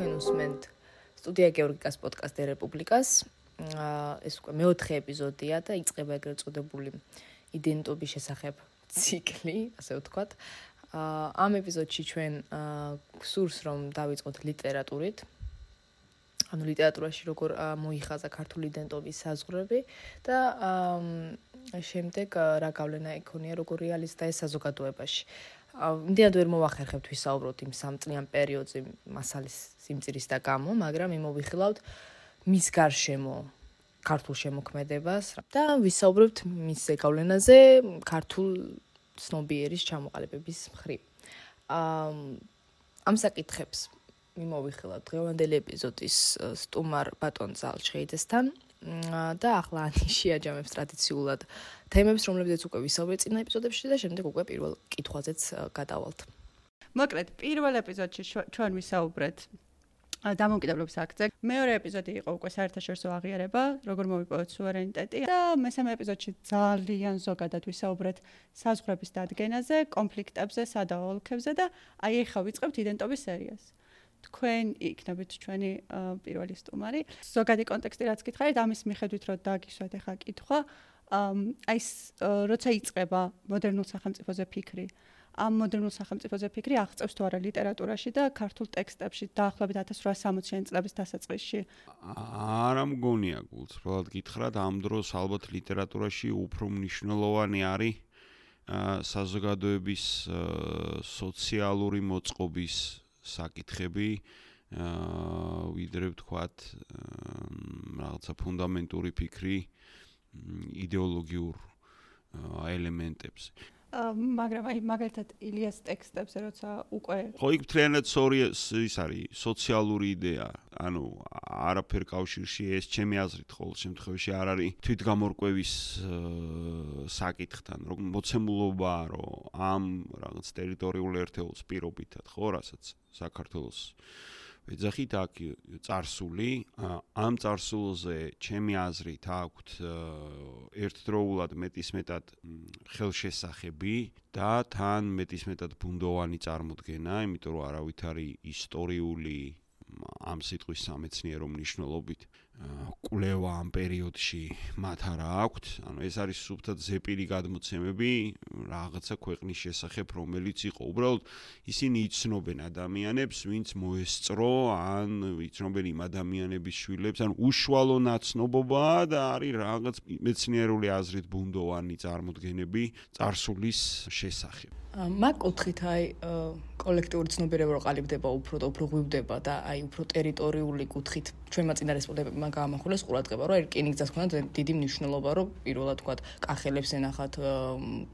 თქვენ უსმენთ სტუდია გეორგიკას პოდკასტ რესპუბლიკას. აა ეს უკვე მეოთხე ეპიზოდია და იწყება ეგრეთ წოდებული იდენტობის შესახებ ციკლი, ასე ვთქვათ. აა ამ ეპიზოდში ჩვენ აა გსურს რომ დავიწყოთ ლიტერატურით. ანუ ლიტერატურაში როგორ მოიხაზა ქართული იდენტობის საზღვრები და აა შემდეგ რა გავლენა ექონია როგორ რეალისტა ეს საზოგადოებაში. იმდენად ვერ მოვახერხებთ ვისაუბროთ იმ სამწლიან პერიოდზე მასალის სიმწირის და გამო, მაგრამ იმოვიხილავთ მის გარშემო ქართულ შემოქმედებას და ვისაუბრებთ მის ზეგავლენაზე ქართულ ცნობიერის ჩამოყალიბების მხრივ. ამ ამ საკითხებს მიმოვიხილავთ დღევანდელი ეპიზოდის სტუმარ ბატონ ზალჩხეიძესთან. და ახლა ანი შეაჯამებს ტრადიციულად თემებს, რომლებზეც უკვე ვისაუბრეთ წინა ეპიზოდებში და შემდეგ უკვე პირველ კითხვაზეც გადავალთ. მოკლედ, პირველ ეპიზოდში ჩვენ ვისაუბრეთ დამოუკიდებლობის აქტზე. მეორე ეპიზოდი იყო უკვე საერთაშორისო აღიარება, როგორ მოვიპოვოთ სუვერენიტეტი და მესამე ეპიზოდში ძალიან ზოგადად ვისაუბრეთ საზღვრების დადგენაზე, კონფლიქტებზე, სადაოლქებზე და აი ახლა ვიწყებთ იდენტობის სერიას. თქვენ იქნებით ჩვენი პირველი სტუმარი. ზოგადი კონტექსტი რაც გითხარით, ამის მიხედვით რომ დაგისვათ ახლა კითხვა, აი როცა იწება მოდერნულ სახელმწიფოზე ფიქრი, ამ მოდერნულ სახელმწიფოზე ფიქრი აღწევს თუ არა ლიტერატურაში და ქართულ ტექსტებში დაახლოებით 1860-იან წლების დასაწყისში. არა მგონია გულწრფელად გითხრათ, ამ დროს ალბათ ლიტერატურაში უფრო მნიშვნელოვანი არის საზოგადოების სოციალური მოწყობის საკითხები აა ვიდრე ვთქვათ რაღაცა ფუნდამენტური ფიქრი იდეოლოგიურ ელემენტებს. მაგრამ აი მაგალითად ილიას ტექსტებზე როცა უკვე ხო იქ მთლიანად სორი ის არის სოციალური იდეა. ანუ არაფერ კავშირში ეს ჩემი აზრით ყოველ შემთხვევაში არ არის თვითგამორკვევის საკითხთან რომ მოცემულობა რომ ამ რაღაც ტერიტორიული ერთეულს პირობითად ხო რასაც საქართველოს ვეძახით აქ царსული ამ царსულზე ჩემი აზრით აქვთ ერთდროულად მეტისმეტად ხელშესახები და თან მეტისმეტად ბუნდოვანი წარმოდგენა, იმიტომ რომ არავითარი ისტორიული ამ სიტყვის სამეცნიერო მნიშვნელობით კვლევა ამ პერიოდში მათ არა აქვთ. ანუ ეს არის სუფთად ზეპირი გადმოცემები რაღაცა ქვეყნის შესახებ, რომელიც იყო. უბრალოდ ისინი იცნობენ ადამიანებს, ვინც მოესწრო ან იცნობენ იმ ადამიანების შვილებს, ან უშუალო ნაცნობობა და არის რაღაც მეცნიერული აზრით ბუნდოვანი წარმოდგენები წარსულის შესახებ. მაგ კუთხით აი კოლექტიური ცნობიერება რო ყალიბდება უფრო და უფრო ღვივდება და აი უფრო ტერიტორიული კუთხით ჩვენ მაწინა რესპუბლიკებმა გაამახვილეს ყურადღება რომ ერკინიგზას ქონდა დიდი მნიშვნელობა რომ პირველად თქვა კახელებს ენახათ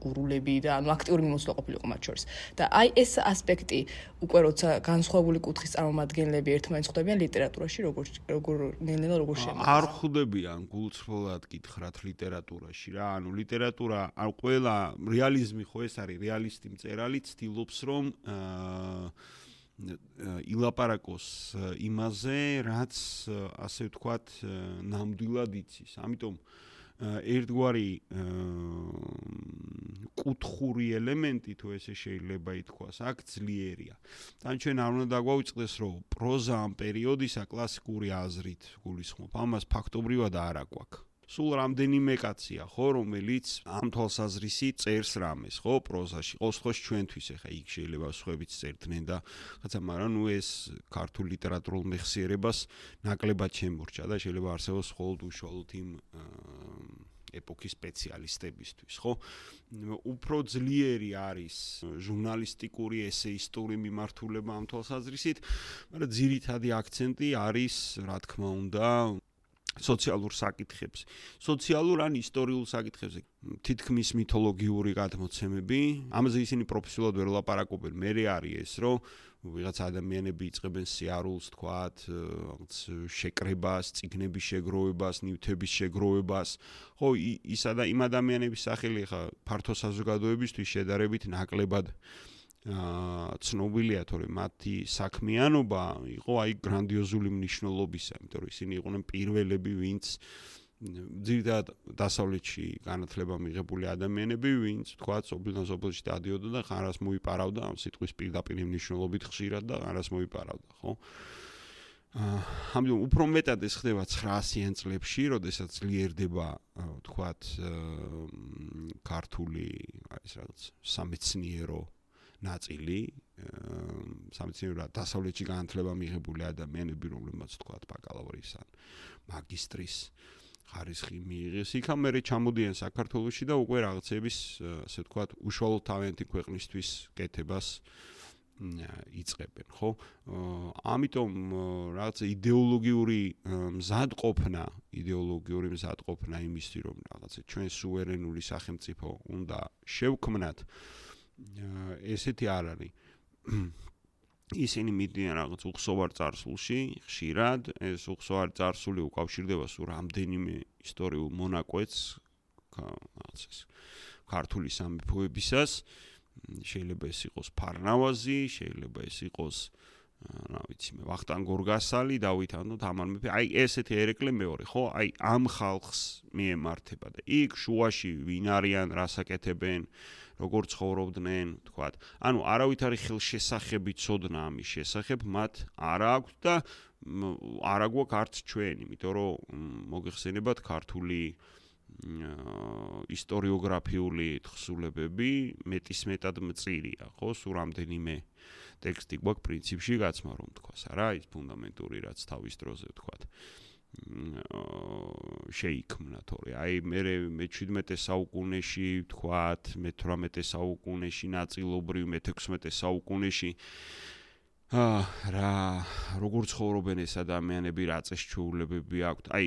გურულები და ანუ აქტიური მიმოწვა ყოფილიყო მათ შორის. და აი ეს ასპექტი უკვე როცა განსხვავებული კუთხის წარმომადგენლები ერთმანეთს ხვდებიან ლიტერატურაში როგორ როგორ ნელ-ნელა როგორ შემოგვიყვება არ ხვდებიან გულწრფელად კითხრათ ლიტერატურაში რა. ანუ ლიტერატურა ან ყველა რეალიზმი ხო ეს არის რეალისტი მწერალი ცდილობს რომ ილაპარაკოს იმაზე, რაც ასე ვთქვათ, ნამდვილად იცის. ამიტომ ერთგვარი კუთხური ელემენტი თუ ესე შეიძლება ითქვას, აქ ძლიერია. თან ჩვენ არ უნდა დაგვაუწყდეს, რომ პროზა ამ პერიოდისა კლასიკური აზრით გულისხმობ. ამას ფაქტობრივად არ აქვს. სულ რამდენიმე კაცია, ხო, რომელიც ამ თვალსაზრისი წერს რამეს, ხო, პროზაში. ყოველთვის ჩვენთვის ახლა იქ შეიძლება სხვაებიც წერდნენ და ხაცა, მაგრამ ნუ ეს ქართულ ლიტერატურულ მეხსიერებას ნაკლებად შემორჩა და შეიძლება არსებობს მხოლოდ უშუალოდ იმ ეპოქის სპეციალისტებისთვის, ხო? უფრო ძლიერი არის ჟურნალისტიკური ესეისტური მიმართულება ამ თვალსაზრისით, მაგრამ ძირითადი აქცენტი არის, რა თქმა უნდა, სოციალურ საკითხებს. სოციალურ ან ისტორიულ საკითხებზე თითქმის მითოლოგიური გადმოცემები, ამაზე ისინი პროფესიულად ვერ ლაპარაკობენ. მე არის ეს, რომ ვიღაც ადამიანები იწყებენ სიარულს, თქვათ, რაღაც შეკრებას, ციგნების შეგროვებას, ნივთების შეგროვებას. ხო, ისა და იმ ადამიანების სახელი ხა ფართო საზოგადოებისთვის შედარებით ნაკლებად ცნობილია თორე მათი საქმიანობა იყო აი გრანდიოზული მნიშვნელობისა, იმიტომ რომ ისინი იყვნენ პირველები, ვინც ძირითადად დასავლეთში განათლება მიღებული ადამიანები, ვინც თქვა სოფლიდან სოფლში დადიოდა და ხარას მოიპარავდა ამ სიტყვის პირდაპირ მნიშვნელობით ხშირად და ხარას მოიპარავდა, ხო? აა ამიტომ უფრო მეტად ეს ხდება 900-იან წლებში, როდესაც ძლიერდება თქვა ქართული აი ეს რაღაც სამეცნიერო ნაწილი სამეცნიერო დასავლეთში განათლება მიღებული ადამიანები, რომლებმაც თქვა ბაკალავრის ან მაგისტრის ხარისხი მიიღეს. იქამ მერე ჩამოდიან საქართველოსში და უკვე რაღაცების, ასე ვთქვათ, უშუალო თავენთი ქვეყნისთვის კეთებას იწებენ, ხო? ამიტომ რაღაც идеოლოგიური მზადყოფნა, идеოლოგიური მზადყოფნა იმისთვის, რომ რაღაცა ჩვენ სუverენული სახელმწიფო უნდა შევქმნათ. აა ესეთი არ არის. ისინი მიდიან რაღაც უხსოვარ წარსულში, ხშირად ეს უხსოვარ წარსული უკავშირდება სულ რამდენიმე ისტორიულ მონაკვეთს, რაღაც ეს ქართული სამეფოებისას. შეიძლება ეს იყოს ფარნავაზი, შეიძლება ეს იყოს რა ვიცი მე ვახტანგ გორგასალი, დავით ანუ თამარ მეფე. აი ესეთი ერეკლე მეორე, ხო? აი ამ ხალხს მიემართება და იქ შუაში ვინ არიან, რასაკეთებენ? როგორ ცხოვრობდნენ, თქვათ. ანუ არავით არის ხელშესახები წოდნა ამის შესახებ, მათ არა აქვს და არა გვაქვს არც ჩვენ, იმიტომ რომ მოგეხსენებათ ქართული ისტორიოგრაფიული თხზულებები მეტის მეტად მწირია, ხო, სულ რამდენიმე ტექსტი გვაქვს პრინციპში გაცმა რომ თქვას, არა, ის ფუნდამენტური რაც თავის დროზე თქვათ. შეიქმნა თორე. აი მე მე-17 საუკუნეში ვთქვათ მე-18 საუკუნეში ნაწილობრივ მე-16 საუკუნეში. აა რა როგორ ცხოვრობენ ეს ადამიანები რა წესჩვეულებები აქვთ? აი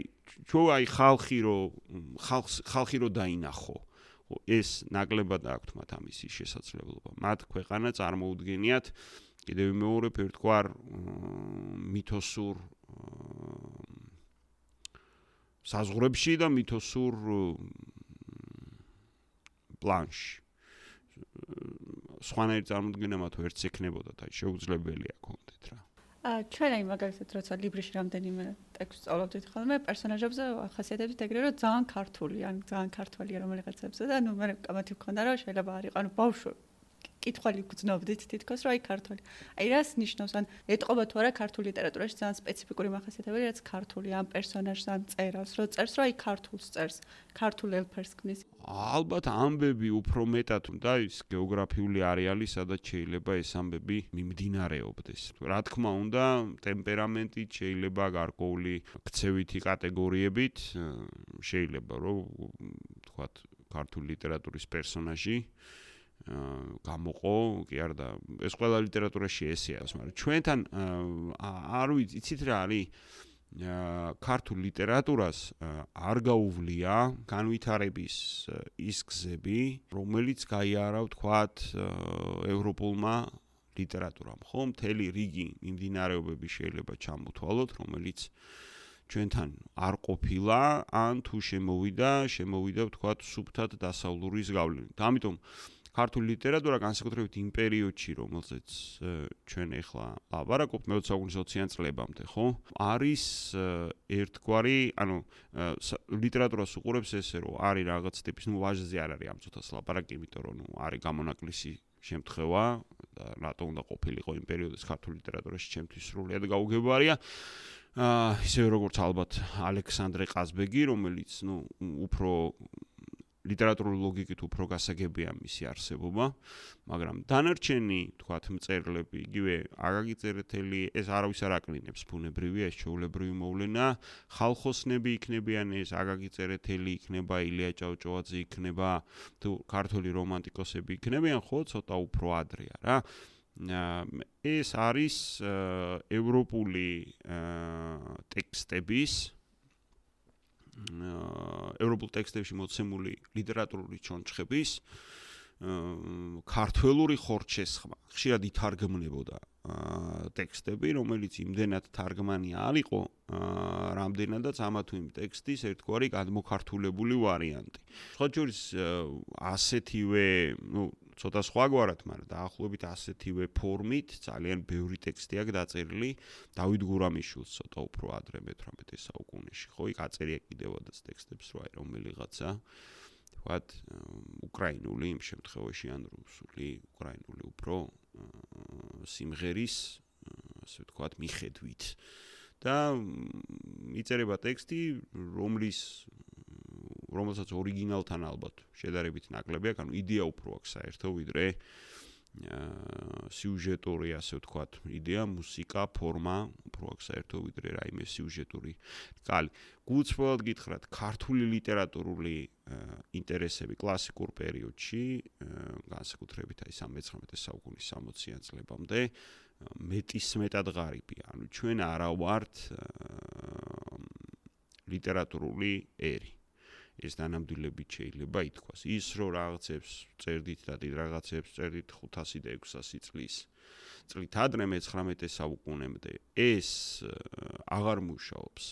ჩვენ აი ხალხი რო ხალხს ხალხი რო დაინახო ეს ნაკლებად აქვთ მათ ამისი შესაძლებლობა მათ ქვეყანა წარმოუდგენიათ კიდევ მეორე ფერტკვარ მითოსურ საზღვრებში და მითოსურ პლანში. სხვანაირი წარმოდგენა მათ ვერც ექნებოდათ, აი შეუძლებელია ა ჩვენ აი მაგალითად როცა ლიბრიში რამდენიმე ტექსტს სწავლობდით ხოლმე პერსონაჟებზე ახასიათებთ ეგრე რომ ძალიან ქართული, ან ძალიან ქართველია რომელიღაცებზე და ნუ მე კამათი მქონდა რომ შეიძლება არ იყო, ანუ ბავშვი კითხვალი გძნობდით თითქოს რა აი ქართული. აი რას ნიშნავს ან ეტყობა თუ არა ქართული ლიტერატურაში ძალიან სპეციფიკური מחასიათებელი რაც ქართული ამ პერსონაჟს ან წერავს რო წერს რა აი ქართულს წერს ქართულ ელფერს ქმნის. ალბათ ამბები უფრო მეტად უნდა ის გეოგრაფიული არეალი სადაც შეიძლება ეს ამბები მიმდინარეობდეს. რა თქმა უნდა ტემპერამენტი შეიძლება გარკვეული ქცევითი კატეგორიებით შეიძლება რომ თქვათ ქართული ლიტერატურის პერსონაჟი გამოყო, კი არა და ეს ყველა ლიტერატურაში ესეა, მაგრამ ჩვენთან არ ვიცი, იცით რა არის? ქართულ ლიტერატურას არ გაუვლია განვითარების ის გზები, რომელიც გაიარა, ვთქვათ, ევროპულმა ლიტერატურამ, ხო? მთელი რიგი მიმდინარეობები შეიძლება ჩამოთვალოთ, რომელიც ჩვენთან არ ყოფილა, ან თუ შემოვიდა, შემოვიდა, ვთქვათ, სუბთად დასავლურის გავლენით. ამიტომ ქართული ლიტერატურა განსაკუთრებით იმ პერიოდში, რომელზეც ჩვენ ეხლა ლაპარაკობთ, მე-20 საუკუნის 20-იან წლებამდე, ხო? არის ერთგვარი, ანუ ლიტერატურას უყურებს ესე რომ არის რაღაც ტიპის, ნუ ვაჟზე არ არის ამ წუთას ლაპარაკი, იმიტომ რომ ნუ არის გამონაკლისი შემთხვევა, რატო უნდა ყოფილიყო იმ პერიოდის ქართულ ლიტერატურაში ჩემთვის სრულიად გაუგებარია. აა ისევე როგორც ალბათ ალექსანდრე ყაზბეგი, რომელიც, ну, უფრო ლიტერატურული ლოგიკით უფრო გასაგებია მისი არსებობა, მაგრამ დანარჩენი, თქვათ, მწერლები, იგივე აგაგი წერეთელი, ეს არავის არ აკლინებს ბუნებრივია, ეს ჩაულებრივი მოვლენა, ხალხოსნები იქნებიან ეს აგაგი წერეთელი იქნება, ილია ჭავჭავაძე იქნება, თუ ქართული რომანტიკოსები იქნებიან, ხო, ცოტა უფრო ადრეა რა. ეს არის ევროპული ტექსტების ევროპულ ტექსტებში მოცემული ლიტერატურული ჩონჩხების ქართველური ხორჩესხმა. ხშირად ითარგმნებოდა ტექსტები, რომელიც იმდენად თარგმანი არისო, რამდენადაც ამა თუ იმ ტექსტის ერთგვარი გადმოქართულებული ვარიანტი. სხვა შორის ასეთივე, ну, ცოტა სხვაგვარად, მაგრამ დაახლოებით ასეთივე ფორმით, ძალიან ბევრი ტექსტი აქვს დაწერილი დავით გურამიშვილს ცოტა უფრო ადრე მე-18 საუკუნეში. ხო, იქ აწერია კიდევადაც ტექსტებს რა, რომელიღაცა ვთქვათ, უკრაინული იმ შემთხვევაში ან რუსული, უკრაინული უფრო სიმღერის ასე ვთქვათ, მიხედვით. და იწერება ტექსტი, რომლის რომელსაც ორიგინალთან ალბათ შედარებით ნაკლები აქვს, ანუ იდეა უფრო აქვს საერთო ვიდრე სიუჟეტური, ასე ვთქვათ, იდეა, მუსიკა, ფორმა, უფრო აქვს საერთო ვიდრე რაიმე სიუჟეტური. კალი, გულწრფელად გითხრათ, ქართული ლიტერატურული ინტერესები კლასიკურ პერიოდში, განსაკუთრებით აი 13 საუკუნის 60-იან წლებამდე, მეტის მეტად ღარიბი. ანუ ჩვენ არა ვართ ლიტერატურული ერი. ეს დანამდვილებით შეიძლება ითქვას. ის რო რაღაცებს წერდით და დიდ რაღაცებს წერდით 500 და 600 წლის წლით ადრე მე-19 საუკუნემდე ეს აღარ მუშაობს.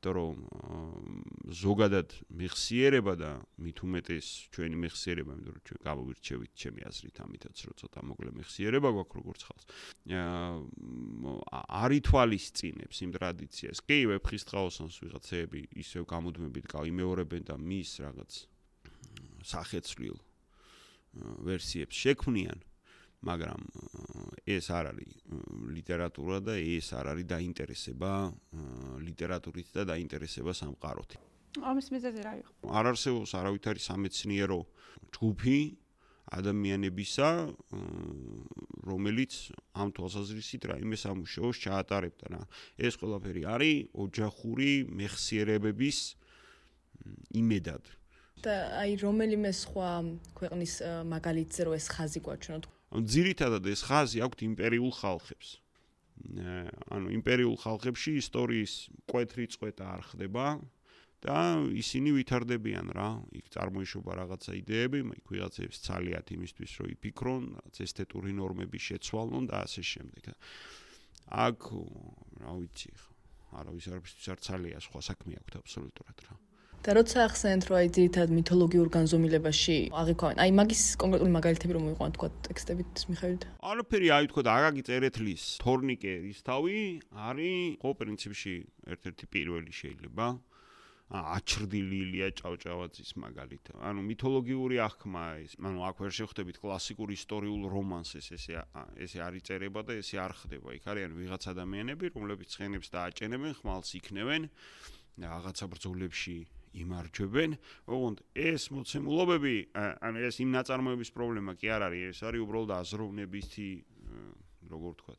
იმიტომ რომ ზოგადად მეხსიერება და მით უმეტეს ჩვენი მეხსიერება, იმიტომ რომ ჩვენ გავაგვირჩევით ჩემი აზრით ამითაც რომ ცოტა მოკლე მეხსიერება გვაქვს როგორც ხალხს. არ ითვალისწინებს იმ ტრადიციას. კი, ვეფხისტყაოსანს ვიღაცები ისევ გამუდმებით გაიმეორებენ და მის რაღაც სახეცვლილ ვერსიებს შექმნიან. მაგრამ ეს არ არის ლიტერატურა და ეს არ არის დაინტერესება ლიტერატურით და დაინტერესება სამყაროთი. ამის მიზეზი რა იყო? არ არსებობს არავითარი სამეცნიერო ჯგუფი ადამიანებისა, რომელიც ამ თვალსაზრისით რაიმე სამუშაოს ჩაატარებდა რა. ეს ყველაფერი არის ოჯახური მეხსიერებების იმედად. და აი რომელიმე სხვა ქვეყნის მაგალითზე რო ეს ხაზი გვაჩვენოთ, ძირითადად ეს ხაზი აქვს იმპერიულ ხალხებს. ანუ იმპერიულ ხალხებში ისტორიის კვეთრი წვეტა არ ხდება და ისინი ვითარდებიან რა, იქ წარმოიშობა რაღაცა იდეები, იქ ვიღაცებს ცალიათ იმისთვის, რომ იფიქრონ, ესთეტური ნორმები შეცვალონ და ასე შემდეგ. აქ რა ვიცი ხო, არავის არ ცალია, სხვა საქმე აქვს აბსოლუტურად რა. და როცა ახსენეთ რომ აი ძირითადად მითოლოგიურ განზომილებაში აღიქვავენ აი მაგის კონკრეტული მაგალითები რომ მიყვანთ თქვა ტექსტებით მიხედვით არაფერი აი თქვა აგაგი წერეთლის თორნიკე ისთავი არის ხო პრინციპში ერთ-ერთი პირველი შეიძლება აჩრდილი ილია ჭავჭავაძის მაგალითად. ანუ მითოლოგიური აღქმა ეს, ანუ აქ ვერ შეხვდებით კლასიკურ ისტორიულ რომანსს, ესე ესე არ იწერება და ესე არ ხდება. იქ არიან ვიღაც ადამიანები, რომლებიც ცხენებს დააჭენებენ, ხმალს იქნევენ რაღაცა ბრძოლებში იმარჯვებენ. ოღონდ ეს მოცემულობები, ანუ ეს იმ ნაწარმოების პრობლემა კი არ არის, ეს არის უბრალოდ აზროვნებითი, როგორ ვთქვა,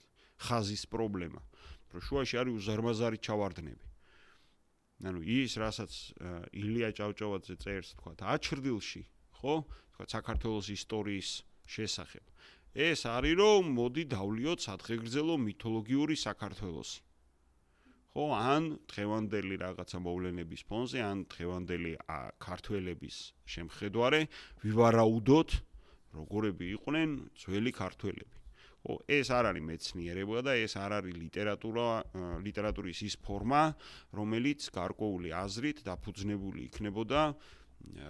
ხაზის პრობლემა. რომ შუაში არის უზარმაზარი ჩავარდნები. ანუ ის, რასაც ილია ჭავჭავაძე წერს, თქვა, აჩრდილში, ხო? თქვა საქართველოს ისტორიის შესახებ. ეს არის რომ მოდი დავლიოთ სათხეგრძელო მითოლოგიური საქართველოსი. ხო ან დღევანდელი რაღაცა მოვლენების ფონზე ან დღევანდელი ქართველების შემხედვარე ვივარაუდოთ როგორები იყვნენ ძველი ქართველები ხო ეს არ არის მეცნიერება და ეს არ არის ლიტერატურა ლიტერატურის ის ფორმა რომელიც გარკვეული აზრით დაფუძნებული იქნებოდა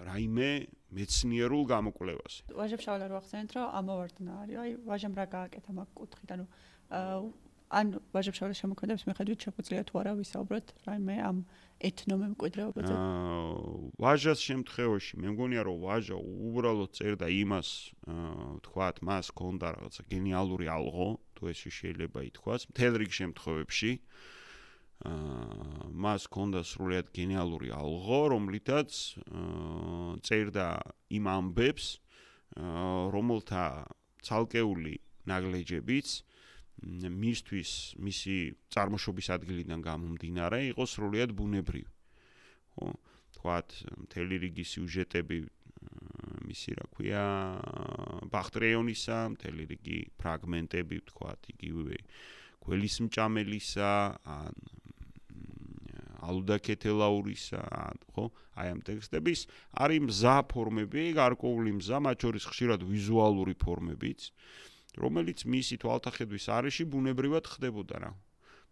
რაიმე მეცნიერულ გამოკვლევას. ვაჟებ შავლა რო ახსენეთ რომ ამოვარდნა არის. აი ვაჟემ რა გააკეთა მაგ კუთხით, ანუ ან ვაჟებშავის შემოქმედების მიხედვით შეგვიძლია თუ არა ვისაუბროთ რაიმე ამ ეთნომემკვიდრეობაზე? აა ვაჟას შემთხვევაში მე მგონია რომ ვაჟა უბრალოდ წერდა იმას, აა თქვათ, მას ქონდა რაღაცა გენიალური ალღო, თუ ეს შეიძლება ითქვას, მთელ რიგ შემთხვევებში. აა მას ქონდა სრულიად გენიალური ალღო, რომლითაც აა წერდა იმ ამბებს, აა რომელთა ცალკეული ნაგლეჯებიც აა მისთვის მისი წარმოშობის ადგილიდან გამომდინარე იყო სრულიად ბუნებრივი. ხო, თქვათ, მთელი რიგი სიუჟეტები მისი რა ქვია, ბახტრეონისა, მთელი რიგი ფრაგმენტები, თქვათ, იგივე გველის მჭამელისა, ან ალუდა კეთელაურისა, ხო? აი ამ ტექსტების არის მზა ფორმები, გარკვეული მზა, მათ შორის ხშირად ვიზუალური ფორმებიც. რომელიც მისი თვალთახედვის არეში ბუნებრივად ხდებოდა რა.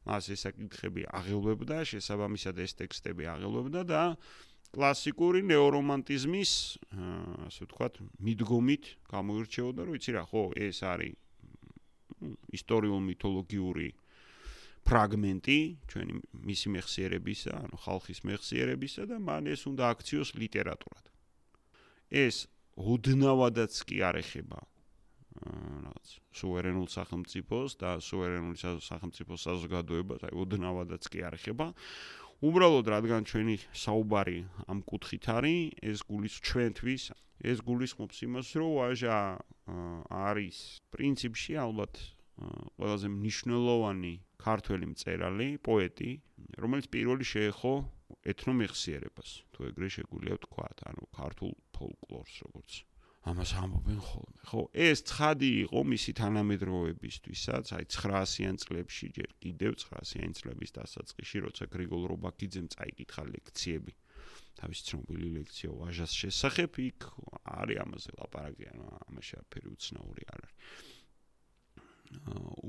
მას ეს საკითხები აღელვებდა, შესაბამისად ეს ტექსტები აღელვებდა და კლასიკური ნეორომანტიზმის, ასე ვთქვათ, მიდგომით გამოირჩეოდა, რომ იცი რა, ხო, ეს არის ისტორიულ მითოლოგიური ფრაგმენტი ჩვენი მისი მეხსიერებისა, ანუ ხალხის მეხსიერებისა და მან ეს უნდა აქციოს ლიტერატურად. ეს უდნავადაც კი არ ეხება რაღაც სუვერენულ სახელმწიფოს და სუვერენული სახელმწიფოს საზოგადოებას, აი უდნავადაც კი არ ეხება. უბრალოდ რადგან ჩვენი საუბარი ამ კუთხით არის, ეს გულის ჩვენთვის, ეს გულისხმობს იმას, რომ ვაჟა არის პრინციპში ალბათ ყველაზე მნიშვნელოვანი ქართველი მწერალი, პოეტი, რომელიც პირველი შეეხო ეთნომეხსიერებას, თუ ეგრე შეგვიძლია ვთქვა, ანუ ქართულ ფოლკლორს როგორც ამას ამბობენ ხოლმე. ხო, ეს ცხადი იყო მისი თანამედროვეებისთვისაც, აი 900-იან წლებში, ჯერ კიდევ 900-იან წლების დასაწყისში, როცა გრიგოლ რობაქიძემ წაიკითხა ლექციები. თავის ცნობილი ლექცია ვაჟას შესახებ, იქ არის ამაზე ლაპარაკი, ანუ ამაში აფერი უცნაური არ არის.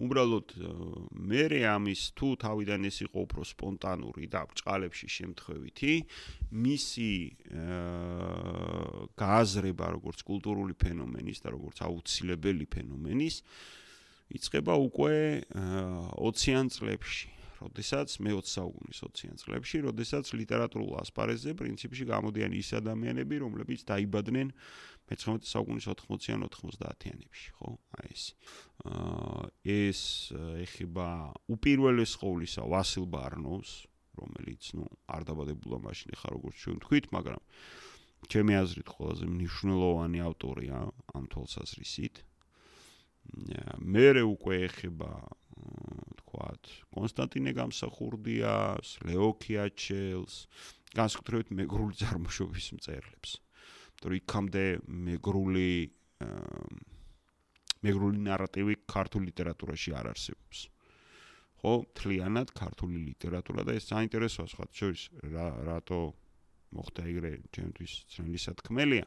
უბრალოდ მე ამის თუ თავიდან ეს იყო უფრო სპონტანური და ბჭყალებში შემთხვევითი მისი გააზრება როგორც კულტურული ფენომენის და როგორც აუცილებელი ფენომენის იწება უკვე 20-იან წლებში როდესაც მე-20 საუკუნის 20-იან წლებში, როდესაც ლიტერატურულ ასპარეზზე პრინციპში გამოდიან ის ადამიანები, რომლებიც დაიბადნენ მე-19 საუკუნის 80-იან 90-იანებში, ხო? აი ეს. აა ეს ეხება უპირველეს ყოვლისა ვასილ ბარნოვს, რომელიც, ну, არ დაბადებულა მაშინ ხარ როგორც ჩვენ თქვით, მაგრამ ჩემი აზრით ყველაზე მნიშვნელოვანი ავტორია ამ თვალსაზრისით. მე უკვე ეხება თქვათ კონსტანტინე გამსახურდიას, ლეო ქიაჩელს, განსაკუთრებით მეგრული წარმოშობის მწერლებს. იმიტომ იქამდე მეგრული მეგრული ნარატივი ქართულ ლიტერატურაში არ არსებობს. ხო, თლიანად ქართული ლიტერატურა და ეს საინტერესოა სხვა შორის რა რატო მოხდა ეგრე ჩემთვის ძნელი სათქმელია.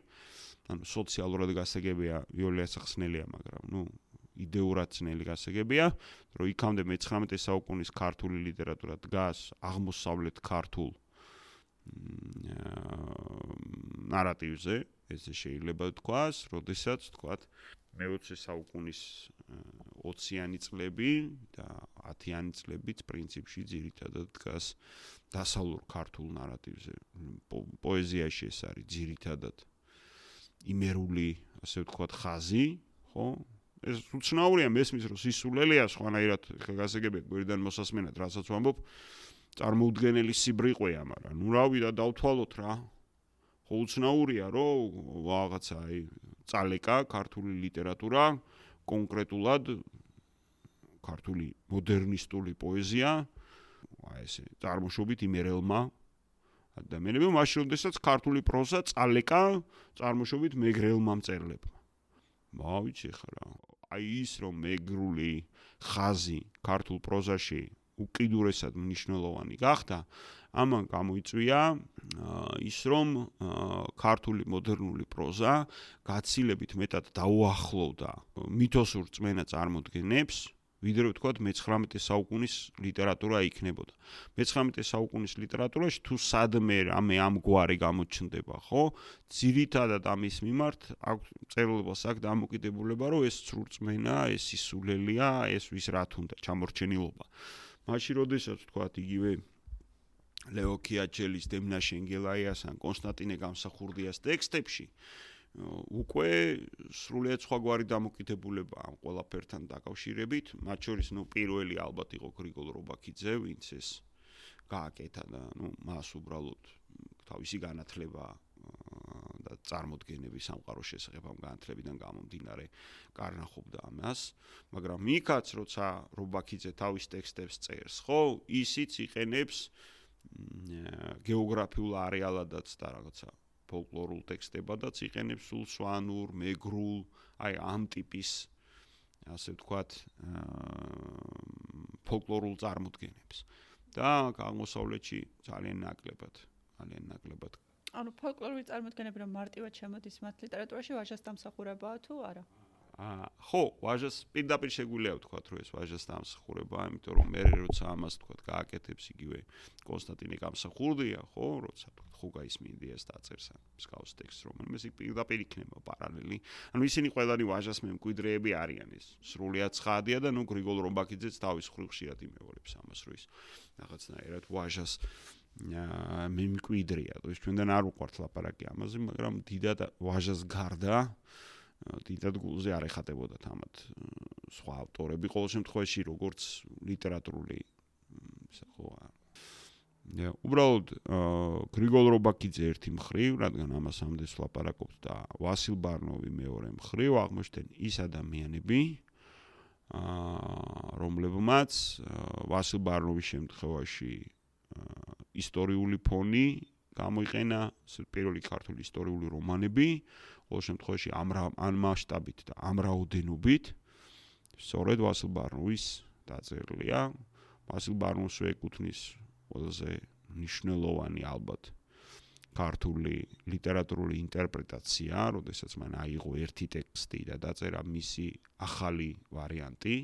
ანუ სოციალურად გასაგებია ვიოლია სახსნელია, მაგრამ ნუ იდეურად ძნელი გასაგებია, რომ იქამდე მე-19 საუკუნის ქართული ლიტერატურა დგას აღმოსავლეთ ქართულ ნარატივზე, ესე შეიძლება თქვას, როდესაც თქვათ მე-20 საუკუნის 20-იანი წლები და 10-იანი წლებიც პრინციპში ძირითადად დგას დასავლურ ქართულ ნარატივზე. პოეზიაში ეს არის ძირითადად იმერული, ასე ვთქვათ, ხაზი, ხო? ეს უცნაურია მესმის რომ სისულელია სხვანაირად ხა გასაგებია გვერდან მოსასმენად რასაც ვამბობ წარმოუდგენელი სიბრიყვეა მაგრამ ნუ რავი და დავთვალოთ რა ხო უცნაურია რომ რაღაცა აი წალეკა ქართული ლიტერატურა კონკრეტულად ქართული მოდერნისტული პოეზია აი ესე წარმოშობით იმერელმა ადამიანებმა მაშინ როდესაც ქართული პროზა წალეკა წარმოშობით მეგრელმა მწერლებმა. მავიცი ხარა აი ის რომ მეგრული ხაზი ქართულ პროზაში უკიდურესად მნიშვნელოვანი გახდა ამან გამოიწვია ის რომ ქართული მოდერნული პროზა გაცილებით მეტად დაუახლოვდა მითოსურ წმენა წარმოდგენებს ვიდრე ვთქვათ მე-19 საუკუნის ლიტერატურა იქნებოდა. მე-19 საუკუნის ლიტერატურაში თუ სადმე რამე ამგვარი გამოჩნდება, ხო? ძირითადად ამის მიმართ აქვს წერილობას აქვს დამოკიდებულება, რომ ეს სრულწმენა, ეს ისულელია, ეს ვის რა თუნდა ჩამორჩენილობა. მაშინ როდესაც ვთქვათ იგივე ლეო ქიაჩელის დემნა შენგელაიას ან კონსტანტინე გამსახურდიას ტექსტებში უკვე სრულიად სხვაგვარი დამოკიდებულება ამ ყველაფერთან დაკავშირებით, მათ შორის ნუ პირველი ალბათ იყო გრიგოლ რობაქიძე, ვინც ეს გააკეთა და ნუ მას უბრალოდ თავისი განათლება და წარმოდგენები სამყაროს შესახებ ამ განათლებიდან გამომდინარე კარნახობდა ამას, მაგრამ იქაც როცა რობაქიძე თავის ტექსტებს წერს, ხო, ისიც იყენებს გეოგრაფიულ არეალადაც და რაღაცა ფოლკლორულ ტექსტებადაც იყენებს სულ სვანურ, მეგრულ, აი ამ ტიპის ასე ვთქვათ, ფოლკლორულ წარმოდგენებს. და აღმოსავლეთში ძალიან ნაკლებად, ძალიან ნაკლებად. ანუ ფოლკლორული წარმოდგენები რომ მარტივად შემოდის მათ ლიტერატურაში, ვაჟას დამსახურებაა თუ არა? აა ხო, ვაჟას პირდაპირ შეგვიძლია ვთქვათ, რომ ეს ვაჟას დამსახურებაა, იმიტომ რომ მე როცა ამას ვთქვათ, გააკეთებს იგივე კონსტანტინე გამსახურდია, ხო, როცა ხუგაის მინდიას დაწერს ამ სკაუს ტექსტს, რომელმე ის პირდაპირ იქნება პარალელი. ანუ ისინი ყველანი ვაჟას მემკვიდრეები არიან ეს. სრულიად ცხადია და ნუ გრიგოლ რომბაკიძეც თავის ხრივ ხშირად იმეორებს ამას, რომ ის რაღაცნაირად ვაჟას მემკვიდრეა. ის ჩვენთან არ უყვართ ლაპარაკი ამაზე, მაგრამ დიდად ვაჟას გარდა დიდად გულზე არ ეხატებოდა თამათ სხვა ავტორები ყოველ შემთხვევაში როგორც ლიტერატურული ხო და უბრალოდ გრიგოლ რობაკიძე ერთი მხრივ, რადგან ამას ამდენს ლაპარაკობთ და ვასილ ბარნოვი მეორე მხრივ აღმოჩნდნენ ის ადამიანები, აა რომლებმაც ვასილ ბარნოვის შემთხვევაში ისტორიული ფონი გამოიყენა პირველი ქართული ისტორიული რომანები, ყოველ შემთხვევაში ამ ამ მასშტაბით და ამ რაოდენობით სწორედ ვასილ ბარნოვის დაწერილია. ვასილ ბარნოვს ეკუთვნის ყველაზე მნიშვნელოვანი ალბათ ქართული ლიტერატურული ინტერპრეტაცია, როდესაც მან აიღო ერთი ტექსტი და დაწერა მისი ახალი ვარიანტი,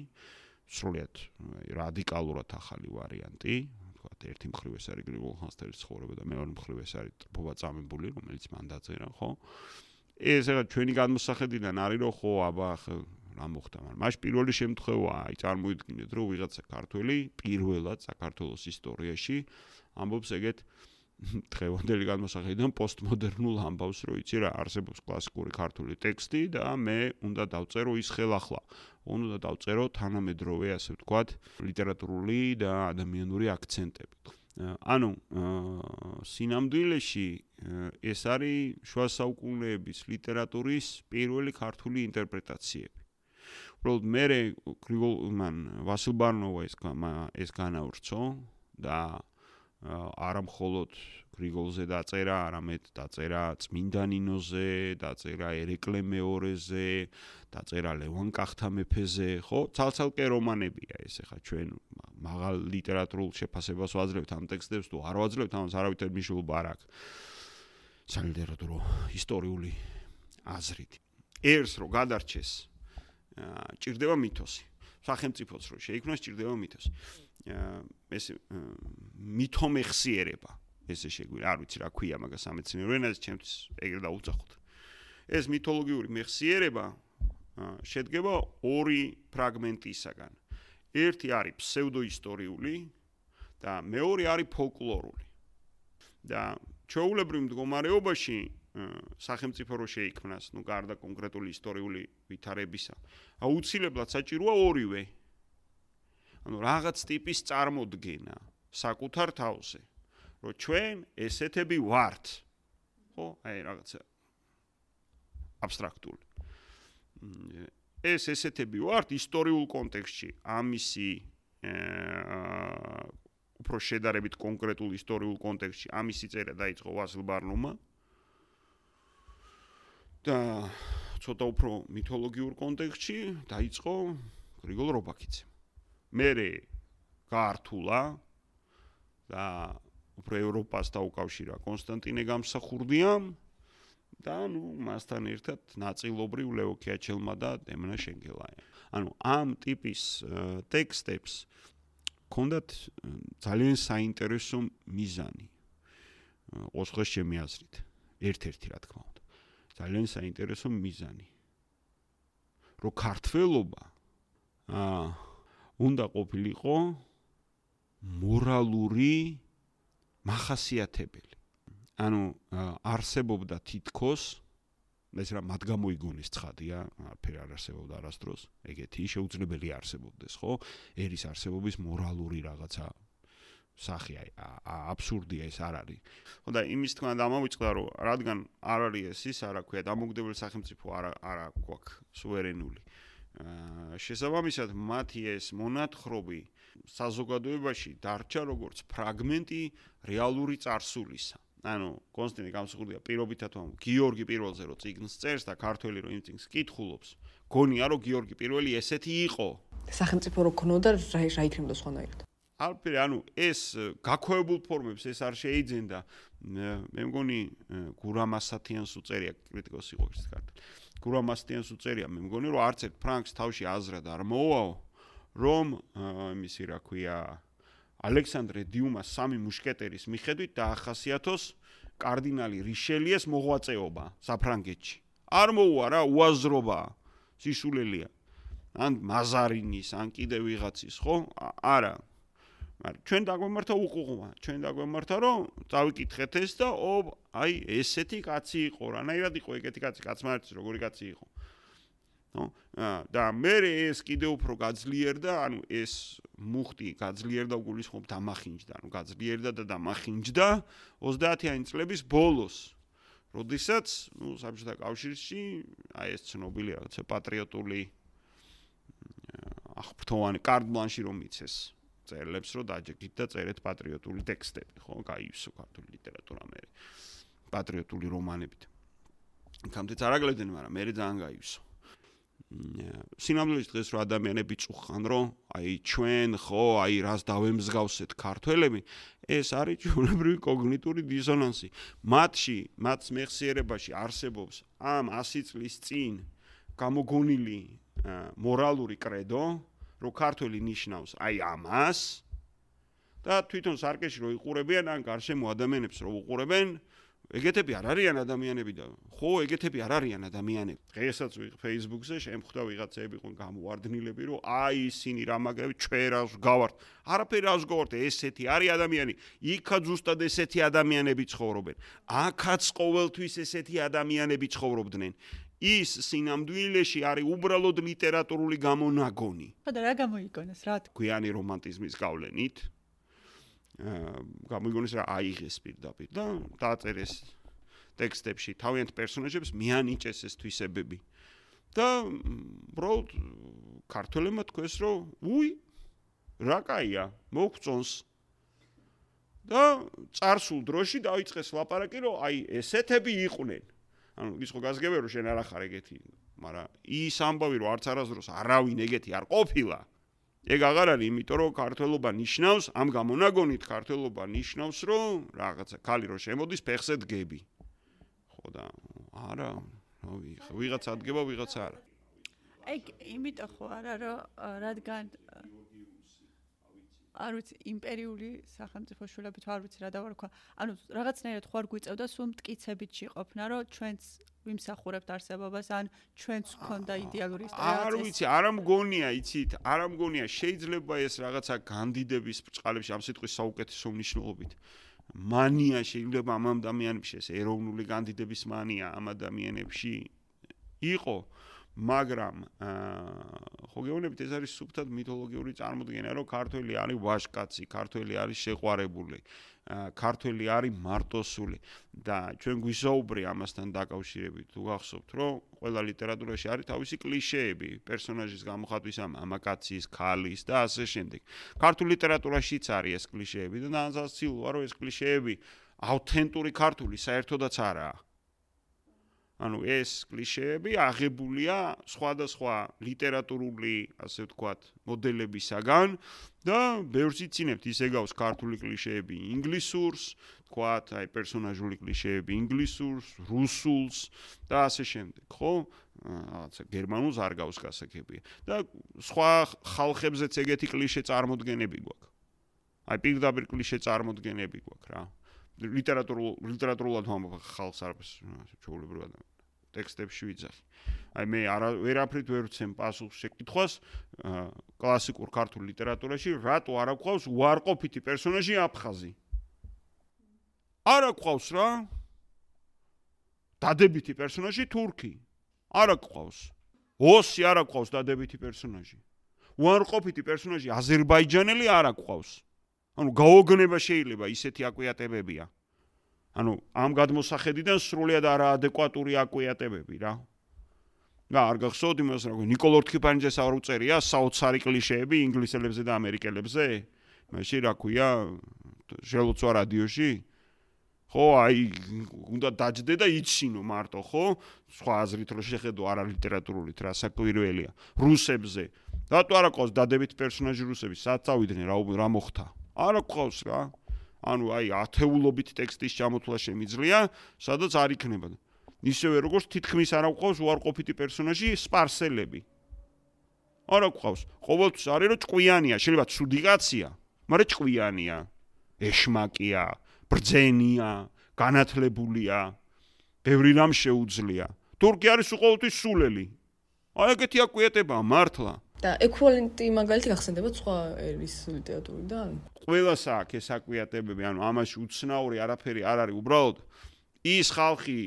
სრულიად რადიკალურად ახალი ვარიანტი, თქვათ ერთი მხრივ ეს არის გრიგოლ ხანძთელის ცხოვრება და მეორე მხრივ ეს არის ტრფობა წამებული, რომელიც მან დაწერა, ხო? ეს რა ჩვენი გადმოსახედიდან არის რომ ხო აბა რა მოხდა მაგრამ მაშ პირველი შემთხვევაა აი წარმოიდგინეთ რომ ვიღაცა ქართველი პირველად საქართველოს ისტორიაში ამბობს ეგეთ დღევანდელი გადმოსახედიდან პოსტმოდერნულ ამბავს რომ იცი რა არსებობს კლასიკური ქართული ტექსტი და მე უნდა დავწერო ის ხელახლა. უნდა დავწერო თანამედროვე ასე ვთქვათ ლიტერატურული და ადამიანური აქცენტები ანუ სინამდვილეში ეს არის შუა საუკუნეების ლიტერატურის პირველი ქართული ინტერპრეტაციები. უბრალოდ მე გრიგოლმან ვასილ ბარნოვა ეს ეს განავრცო და არა მხოლოდ გრიგოლზე დაწერა, არამედ დაწერა წმინდა ნინოზე, დაწერა ერეკლე მეორეზე, დაწერა ლევან კახთამეფეზე, ხო? ცალცალკე რომანებია ეს ახლა ჩვენ მაღალ ლიტერატურულ შეფასებას ვაძლევთ ამ ტექსტებს თუ არ ვაძლევთ ამას არავითარ მნიშვნელობა არ აქვს. სალიტერატურო ისტორიული აზრით. ერს რო გადარჩეს, ჭირდება მითოსი. სახელმწიფოს რო შეიქმნას, ჭირდება მითოსი. ეს მითომეხსიერება ესე შეგვიძლია, არ ვიცი რა ქვია მაგას სამეცნიერო ენაზე, ჩემთვის ეგრე დაუძახოთ. ეს მითოლოგიური მეხსიერება შედგება ორი ფრაგმენტისაგან. ერთი არის ფსევდოისტორიული და მეორე არის ფოლკლორული. და ჩაულებრივ მდგომარეობაში სახელმწიფო რო შეიქმნას, ну, გარდა კონკრეტული ისტორიული ვითარებისა, აუცილებლად საჭიროა ორივე. ანუ რაღაც ტიპის წარმოდგენა საკუთარ თავზე, რომ ჩვენ ესეთები ვართ. ხო? აი რაღაცა აბსტრაქტული. ეს ესეთები ვართ ისტორიულ კონტექსტში. ამისი უფრო შედარებით კონკრეტულ ისტორიულ კონტექსტში ამისი წერა დაიწყო ვასილ ბარნომა. და ცოტა უფრო მითოლოგიურ კონტექსტში დაიწყო გრიგოლ რობაკიძე. მერე გაართულა და უფრო ევროპას დაუკავშირა კონსტანტინე გამსახურდიამ და ნუ მასთან ერთად ნაწილობრივ ლეო კიაჩელმა და დემნა შენგელაია. ანუ ამ ტიპის ტექსტებს კონდათ ძალიან საინტერესო მიზანი. ოცხეს ჩემი აზრით. ერთ-ერთი რა თქმა უნდა. ძალიან საინტერესო მიზანი. რო ქართველობა აა უნდა ყოფილიყო მორალური מחასიათებელი. ანუ არსებობდა თითქოს ეს რა მათ გამოიგონეს ცხადია, არაფერი არ არსებობდა არასდროს, ეგეთი შეუძლებელი არსებობდეს, ხო? ერის არსებობის მორალური რაღაცა სახე აი აბსურდია ეს არ არის. ხო და იმის თქვა დამოვიწყდა რომ რადგან არ არის ეს ის არა ქვია დამოუკიდებელი სახელმწიფო არა არა გვაქვს სუვერენული. აა შესაბამისად მათი ეს მონათხრობი საზოგადოებაში დარჩა როგორც ფრაგმენტი რეალური царსულისა. ანუ კონსტანტინე გამსახურდია პირობითად რომ გიორგი პირველზე რო წიგნს წერს და ქართველი რო იმ წიგნს კითხულობს, გონია რომ გიორგი პირველი ესეთი იყო. სახელმწიფო რო ქნოდა რა რა იქნებოდა სხვანაირად. ალპერი, ანუ ეს გაქოეულ ფორმებს ეს არ შეიძლება მე მგონი გურამასათიანს უწერია კრიტიკოსი იყო ის ქართველი. გურამასტიანს უწერია, მე მგონი რომ არც ერთ ფრანკს თავში აზრად არ მოუაო, რომ იმისი რა ქვია ალექსანდრე დიუმას სამი მუშკეტერის მიხედვით დაახასიათოს კარდინალი რიშელიეს მოღვაწეობა საფრანგეთში. არ მოუა რა უაზრობა სისულელია. ან მაზარინის, ან კიდე ვიღაცის, ხო? არა. მაგრამ ჩვენ დაგვემართა უყუყმა, ჩვენ დაგვემართა რომ დავიკითხეთ ეს და ო, აი ესეთი კაცი იყო, რანაირად იყო ეგეთი კაცი, კაცმარცი როგორი კაცი იყო. ნო, და მე ეს კიდე უფრო გაძლიერდა, ანუ ეს მუხტი გაძლიერდა უგულისხმობ დამახინჯდა, ანუ გაძლიერდა და დამახინჯდა 30-იანი წლების ბოლოს. როდესაც, ნუ საბჭოთა კავშირში აი ეს ცნობილი რაღაცა პატრიოტული აღფრთოვანი კარდ ბლანში რომ იცეს წერლებს რომ დაჯექით და წერეთ პატრიოტული ტექსტები, ხო, გაიუსო ქართული ლიტერატურა მე. პატრიოტული რომანებით. კამდეც არაგლებდნენ, მაგრამ მე ძალიან გაიუსო. სინამდვილეში დღეს რო ადამიანები წუხან რომ აი ჩვენ ხო აი რას დავემსგავსეთ ქართველები ეს არის ჩვეულებრივი კოგნიტური დისონანსი მათში მათ მეხსიერებაში არსებობს ამ 100 წლის წინ გამოგონილი მორალური კრედო რომ ქართველი ნიშნავს აი ამას და თვითონ სარკეში რო იყურებიან ან გარშემო ადამიანებს რო უყურებენ ეგეთები არ არიან ადამიანები და ხო ეგეთები არ არიან ადამიანები. დღესაც ვიღ Facebook-ზე შემხვდა ვიღაცები ყო გამოვარდნილები რომ აი ისინი რა მაგრები ჩვენას გავართ? არაფერი რას გავართ? ესეთი არის ადამიანი. იქა ზუსტად ესეთი ადამიანები ცხოვრობენ. აქაც ყოველთვის ესეთი ადამიანები ცხოვრობდნენ ის სინამდვილეში არის უბრალოდ ლიტერატურული გამონაგონი. ხოდა რა გამოიგონეს, რა თქმა უნდა. გვიანი რომანტიზმის გავლენით აა გამოიგონეს რა აიღეს პირდაპირ და დააწერეს ტექსტებში თავიანთ პერსონაჟებს მიანიჭეს ეს თვისებები. და უბრალოდ ქართველებმა თქვეს, რომ უი რა кайია, მოგწონს. და წარსულ დროში დაიწყეს ლაპარაკი, რომ აი ესეთები იყვნენ. ანუ ის ხო გასგებია რომ შენ არ ახარ ეგეთი მაგრამ ის ამბავი რომ არც არასდროს არავინ ეგეთი არ ყოფილა ეგ აღარ არის იმიტომ რომ ქართლობა ნიშნავს ამ გამონაგონით ქართლობა ნიშნავს რომ რაღაცა ქალი რო შემოდის ფეხზე დგები. ხო და არა ვიღაც ადგება ვიღაც არა. ეგ იმიტომ ხო არა რომ რადგან არ ვიცი იმპერიული სახელმწიფო შულებით არ ვიცი რა დავარქვა. ანუ რაღაცნაირად ხო არ გვიწევდა სულ მткиცებით შეყოფნა, რომ ჩვენც ვიმსახურებთ არსებობას, ან ჩვენც გქონდა იდეალური ისტორია. არ ვიცი, არ ამგონია, იცით, არ ამგონია შეიძლება ეს რაღაცა განდიდების ბჭყალებში ამ სიტყვის საუკეთესო მნიშვნელობით. მანია შეიძლება ამ ადამიანებში ეს ეროვნული განდიდების მანია ამ ადამიანებში იყო. აა მაგრამ ხო გეუბნებით ეს არის სუფთად მითოლოგიური წარმოდგენა რომ ქართველი არის ვაშკაცი, ქართველი არის შეყვარებული, ქართველი არის მარტოსული და ჩვენ გვისაუბრე ამასთან დაკავშირებით თუ გახსოვთ რომ ყველა ლიტერატურაში არის თავისი კლიშეები, პერსონაჟის გამოხატვის ამ ამაკაცის, ქალის და ასე შემდეგ. ქართულ ლიტერატურაშიც არის ეს კლიშეები და ნანზასილოა რომ ეს კლიშეები აუთენტური ქართული საერთოდაც არაა. ანუ ეს კლიშეები აღებულია სხვადასხვა ლიტერატურული, ასე ვთქვათ, მოდელებისაგან და ბევრს იცინებთ ისე გავს ქართული კლიშეები ინგლისურს, ვთქვათ, აი პერსონაჟული კლიშეები ინგლისურს, რუსულს და ასე შემდეგ, ხო? რაღაცა გერმანულს არ გავს გასაგებია. და სხვა ხალხებზეც ეგეთი კლიშე წარმოდგენები გვაქვს. აი პირდაპირ კლიშე წარმოდგენები გვაქვს რა. ლიტერატურულ ლიტერატურულად ვამბობ ხალხს არის ჩაულებრივად ტექსტებში ვიძახი. აი მე არა ვერაფრით ვერ ვცემ პასუხს შეკითხვას კლასიკურ ქართულ ლიტერატურაში რატო არ აქვს უარყოფითი პერსონაჟი აფხაზი? არ აქვს რა? დადებითი პერსონაჟი თურქი. არ აქვს. ოსი არ აქვს დადებითი პერსონაჟი. უარყოფითი პერსონაჟი აზერბაიჯანელი არ აქვს. ანუ გაოგნება შეიძლება ისეთი აკვიატებებია. ანუ ამ გადმოსახედიდან სრულიად არაადეკვატური აკვიატებები რა. და არ გახსოვთ იმას რა ნიკოლ ორთქიფანიძეს არ უწერია საოცარი კლიშეები ინგლისელებზე და ამერიკელებზე. მაშინ რა ქვია შელოცვა რადიოში ხო, აი უნდა დაждდე და იცინო მარტო, ხო? სხვა აზრით რომ შეხედო არა ლიტერატურულით, რა საკვირველია. რუსებზე. რატო არ აყოს დადებით პერსონაჟი რუსები? სად წავიდნენ, რა რა მოხდა? არა ყავს რა. ანუ აი ათეულობით ტექსტის ჩამოთვლა შემიძლია, სადაც არ იქნება. ისევე როგორც თითქმის არ აყვავს უარყოფითი პერსონაჟი სპარსელები. არა ყავს. ყოველთვის არის რომ ჭკვიანია, შეიძლება ცუდი კაცია, მაგრამ ჭკვიანია. ეშმაკია, ბრძენია, განათლებულია. ბევრი რამ შეუძლია. თურქი არის უყოველთვის სულელი. აი ეგეთი აკვიეტება მართლა. და ეკვივალენტი მაგალითი გახსენდება სხვა ერის ლიტერატურიდან? ყველას აქვს ეს აკვიატებები, ანუ ამაში უცნაური არაფერი არ არის, უბრალოდ ის ხალხი,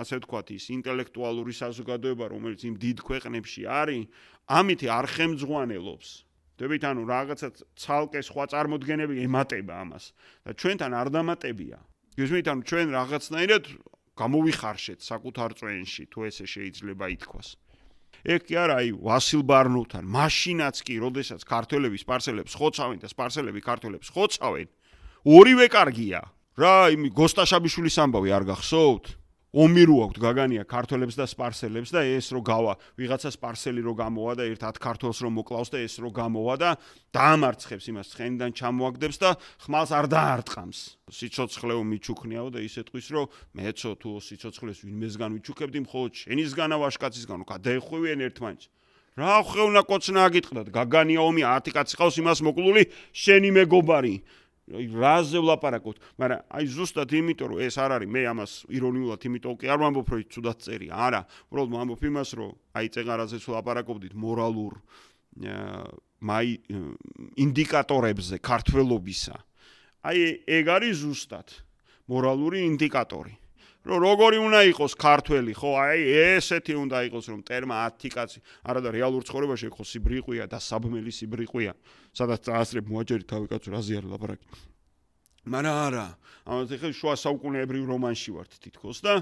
ასე ვთქვათ, ის ინტელექტუალური საზოგადოება, რომელიც იმ დიდ ქვეყნებში არის, ამითი არ ხემძღვანელობს. დებით ანუ რაღაცა ცალკე სხვა წარმოდგენები ემატება ამას და ჩვენთან არ დამატებია. გესმით ანუ ჩვენ რაღაცნაირად გამოვიხარშეთ საკუთარ წვენში, თუ ესე შეიძლება ითქვას. ეგ კი არა, აი ვასილ ბარნოვთან, მაშინაც კი, როდესაც ქართველები სპარსელებს ხოცავენ და სპარსელები ქართველებს ხოცავენ, ორივე კარგია. რა, იმი გოსტაშაბიშვილის ამბავი არ გახსოვთ? ომირო აქვს გაგანია ქართველებს და სპარსელებს და ეს რო გავა ვიღაცა სპარსელი რო გამოვა და ერთ 10 ქართველს რო მოკლავს და ეს რო გამოვა და დაამარცხებს იმას ცხენიდან ჩამოაგდებს და ხმალს არ დაარტყამს სიცოცხლეო მიჩუქნიაო და ისე თქვის რომ მეცო თუ სიცოცხლეს ვინმესგან ვიჩუქებდი მხოლოდ შენისგანა ვაშკაცისგანო გადაეხვევიან ერთმანეთს. რა ხე უნდა კოცნა აგიტყდათ? გაგანია ომი 10 კაცი ყავს იმას მოკლული შენი მეგობარი. აი რაზე ვლაპარაკობთ, მაგრამ აი ზუსტად იმიტომ რომ ეს არ არის მე ამას ირონიულად იმიტომ კი არ ვამბობ რომ ცუდად წერია, არა, უბრალოდ ვამბობ იმას რომ აი წეღარაზე ვლაპარაკობდით მორალურ მაი ინდიკატორებზე ქართველობისა. აი ეგ არის ზუსტად მორალური ინდიკატორი. რომ როგორი უნდა იყოს ქართველი, ხო, აი ესეთი უნდა იყოს, რომ ტერმა 10 კაცი, არა და რეალურ ცხოვრებაში ხო სიბრიყვია და საბმელი სიბრიყვია, სადაც წაასრებ მოაჯერი თავი კაცო რაზე არ ლაპარაკი. მაგრამ არა, ამაზე ხე შუა საუკუნეებრივ რომანში ვართ თითქოს და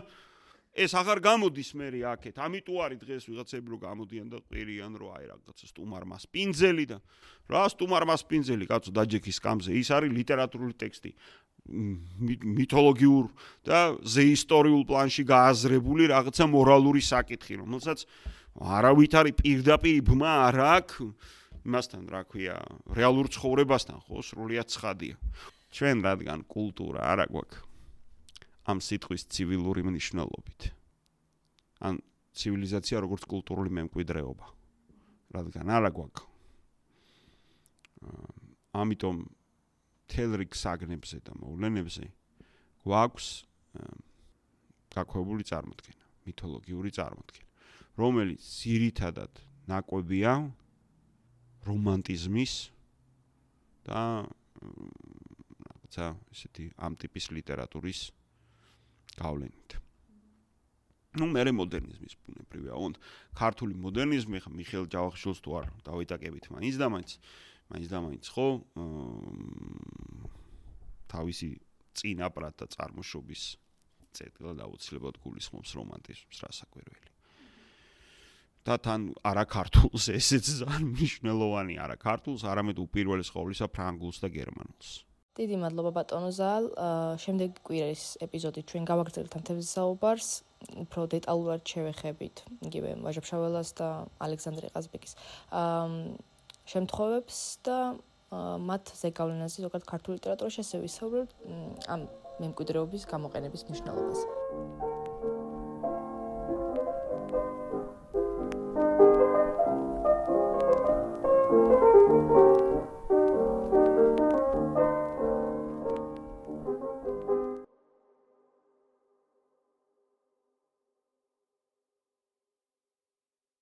ეს აღარ გამოდის მე აქეთ. ამიტომ არის დღეს ვიღაცები რომ გამოდიან და ყირიან რომ აი რაღაცა სტუმარმა სპინძელი და რა სტუმარმა სპინძელი კაცო დაჯექის კამზე. ის არის ლიტერატურული ტექსტი. მითოლოგიურ და ზეისტორიულ პლანში გააზრებული რაღაცა მორალური საკითხი, რომელსაც არავით არის პირდაპირ იბმა არ აქვს იმასთან, რა ქვია, რეალურ ცხოვრებასთან, ხო, სრულიად ცხადია. ჩვენ რადგან კულტურა არა გვაქვს ამ სიტყვის ცივილური მნიშვნელობით. ან ცივილიზაცია როგორც კულტურული მემკვიდრეობა. რადგან არა გვაქვს. ამიტომ თელრიკ საგნებზე და მოვლენებზე გვაქვს გაქვებული წარმოდგენა, მითოლოგიური წარმოდგენა, რომელიც ძირითადად ნაკვებია რომანტიზმის და რაღაცა ესეთი ამ ტიპის ლიტერატურის გავლენით. ну მე მოდერნიზმის ბუნებრივია, ოღონდ ქართული მოდერნიზმი ხა მიხეილ ჯავახიშვილს თუ არ დავიტაკებით მაინც და მაინც მაინც და მაინც ხო თავისი წინაპრად და წარმოშობის წერტილად აუცილებლად გულისხმობს რომანტიზმს რასაკვირველი და თან არა ქართულს ესეც ძალიან მნიშვნელოვანი არა ქართულს არამედ უპირველეს ყოვლისა ფრანგულს და გერმანულს. დიდი მადლობა ბატონო ზალ შემდეგ კვირის ეპიზოდი ჩვენ გავაგრძელებთ ამ თემის საუბარს. უფრო დეტალურად შევეხებით იგივე ვაჟაფშაველას და ალექსანდრე ყაზბეკის შემთხვევებს და მათ ზეგავლენაზე ზოგადად ქართული ლიტერატურაში ასევე ვისაუბრებთ ამ მემკვიდრეობის გამოყენების მნიშვნელობაზე.